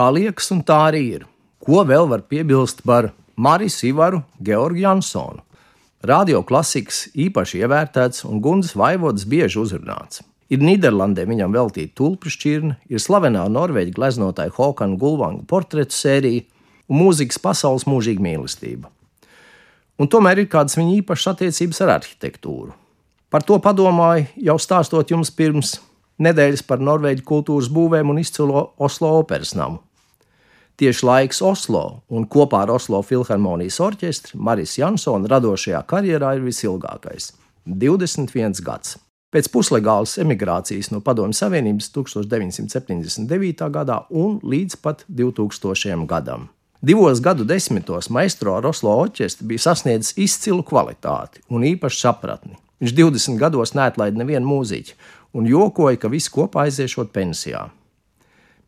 Tā liekas, un tā arī ir. Ko vēl var piebilst par Mariju Ivaru Georgu Jansonu? Radio klasikas īpaši ievērtēts un Gundas Vaivodas bieži uzrunāts. Ir Nīderlandē viņam veltīta tulpju šķirne, ir slavenā norvēģa gleznotāja Hokana Gulvanga portretu sērija un mūzikas pasaules mūžīga mīlestība. Un tomēr ir kādas viņa īpašas attiecības ar arhitektūru. Par to padomāju jau stāstot jums pirms nedēļas par Norvēģu kultūras būvēm un izcilo Oslo operas namu. Tieši laiks Oslo un kopā ar Oslo filharmonijas orķestri Marijas Jansona radošajā karjerā ir visilgākais - 21 gads. Pēc puslegālas emigrācijas no Padomju Savienības 1979. gadā un līdz pat 2000. gadam. Divos gadu desmitos maestro ar Oslo orķestri bija sasniedzis izcilu kvalitāti un īpašu sapratni. Viņš 20 gados neatlaida nevienu mūziķu un jokoja, ka visi kopā aiziešot pensijā.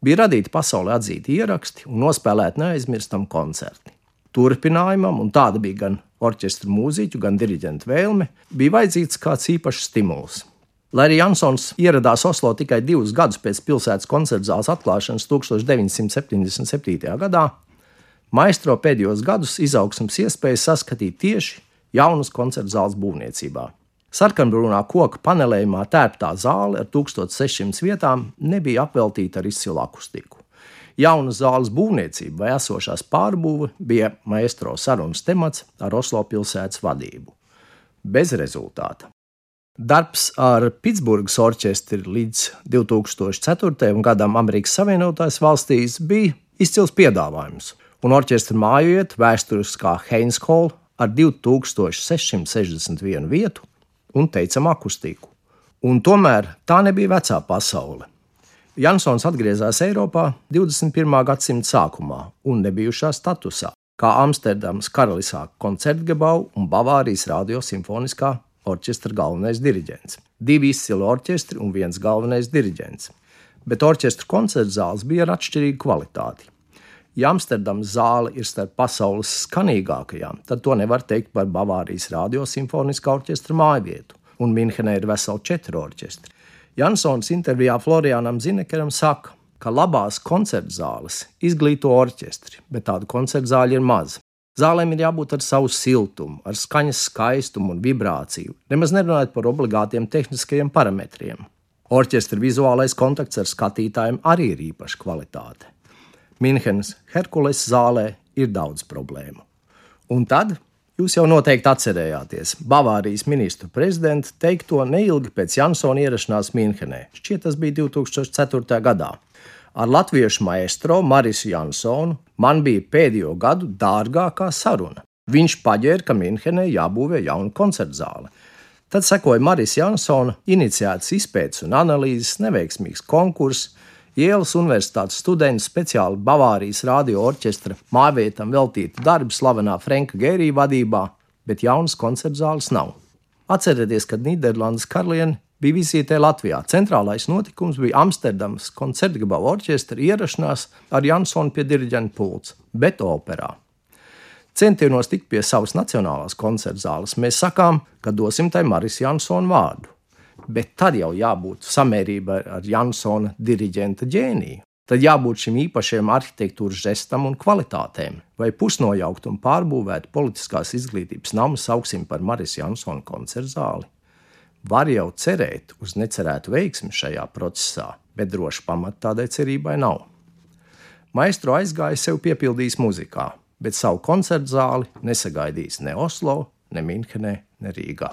Bija radīti pasaulē atzīti ieraksti un nospēlēti neaizmirstam koncerti. Turpinājumam, un tāda bija gan orķestra mūziķu, gan diriģenta vēlme, bija vajadzīgs kāds īpašs stimuls. Lai arī Jansons ieradās Oslo tikai divus gadus pēc pilsētas koncerta zāles atklāšanas 1977. gadā, maestro pēdējos gadus izaugsmas iespējas saskatīt tieši jaunas koncerta zāles būvniecībā. Sarkanbrūnā koka panelējumā tērptā zāle ar 1600 vietām nebija apveltīta ar izcilu akustiku. Jauna zāles būvniecība vai esošās pārbūve bija maestro sarunas temats ar Oslo pilsētas vadību. Bez rezultāta. Darbs ar Pitsburgas orķestri līdz 2004. gadam Amerikas Savienotās valstīs bija izcils piedāvājums, un orķestra mājiet vēsturiskā Heinskola ar 2661 vietu un teicam akustiku. Un tomēr tā nebija vecā pasaule. Jansons atgriezās Eiropā 21. gadsimta sākumā un nebijušā statusā, kā Amsterdamas karalisā koncertgebau un Bavārijas radiosimfoniskā orķestra galvenais diriģents. Divi izcili orķestri un viens galvenais diriģents. Bet orķestra koncerta zāles bija ar atšķirīgu kvalitāti. Ja Amsterdamas zāle ir starp pasaules skanīgākajām, tad to nevar teikt par Bavārijas radiosimfoniskā orķestra mājvietu, un Minhenē ir veseli četri orķestri. Jansons intervijā Florianam Zinekeram saka, ka labās koncerta zāles izglīto orķestri, bet tādu koncerta zāļu ir maz. Zālēm ir jābūt ar savu siltumu, ar skaņas skaistumu un vibrāciju, nemaz nerunājot par obligātiem tehniskajiem parametriem. Orķestra vizuālais kontakts ar skatītājiem arī ir īpaša kvalitāte. Minhenes Herkules zālē ir daudz problēmu. Un tad jūs jau noteikti atcerējāties Bavārijas ministru prezidenta teikto neilgi pēc Jansona ierašanās Minhenē. Šķiet, tas bija 2004. gadā. Ar latviešu maestro Marisu Jansonu man bija pēdējo gadu dārgākā saruna. Viņš paģēra, ka Minhenē jābūvē jauna koncerta zāle. Tad sekoja Marijas Jansona iniciētas izpētes un analīzes, neveiksmīgs konkurss, Ielas Universitātes studenti speciāli Bavārijas radio orķestra mājvietam veltītu darbu slavenā Franka Gērija vadībā, bet jaunas koncerta zāles nav. Atcerieties, kad Nīderlandes karaliene bija vizītē Latvijā. Centrālais notikums bija Amsterdamas koncertgabala orķestra ierašanās ar Jansonu pie diriģenta pults, bet operā. Centienos tikt pie savas nacionālās koncerta zāles, mēs sakām, ka dosim tai Maris Jansonu vārdu bet tad jau jābūt samērībai ar Jansona diriģenta ģēniju. Tad jābūt šim īpašajam arhitektūras žestam un kvalitātēm, vai pusnojaukt un pārbūvēt politiskās izglītības namu sauksim par Marijas Jansona koncertu zāli. Var jau cerēt uz necerētu veiksmi šajā procesā, bet droši pamata tādai cerībai nav. Maestro aizgāja sev piepildījis muzikā, bet savu koncertu zāli nesagaidīs ne Oslo, ne Minhenē, ne Rīgā.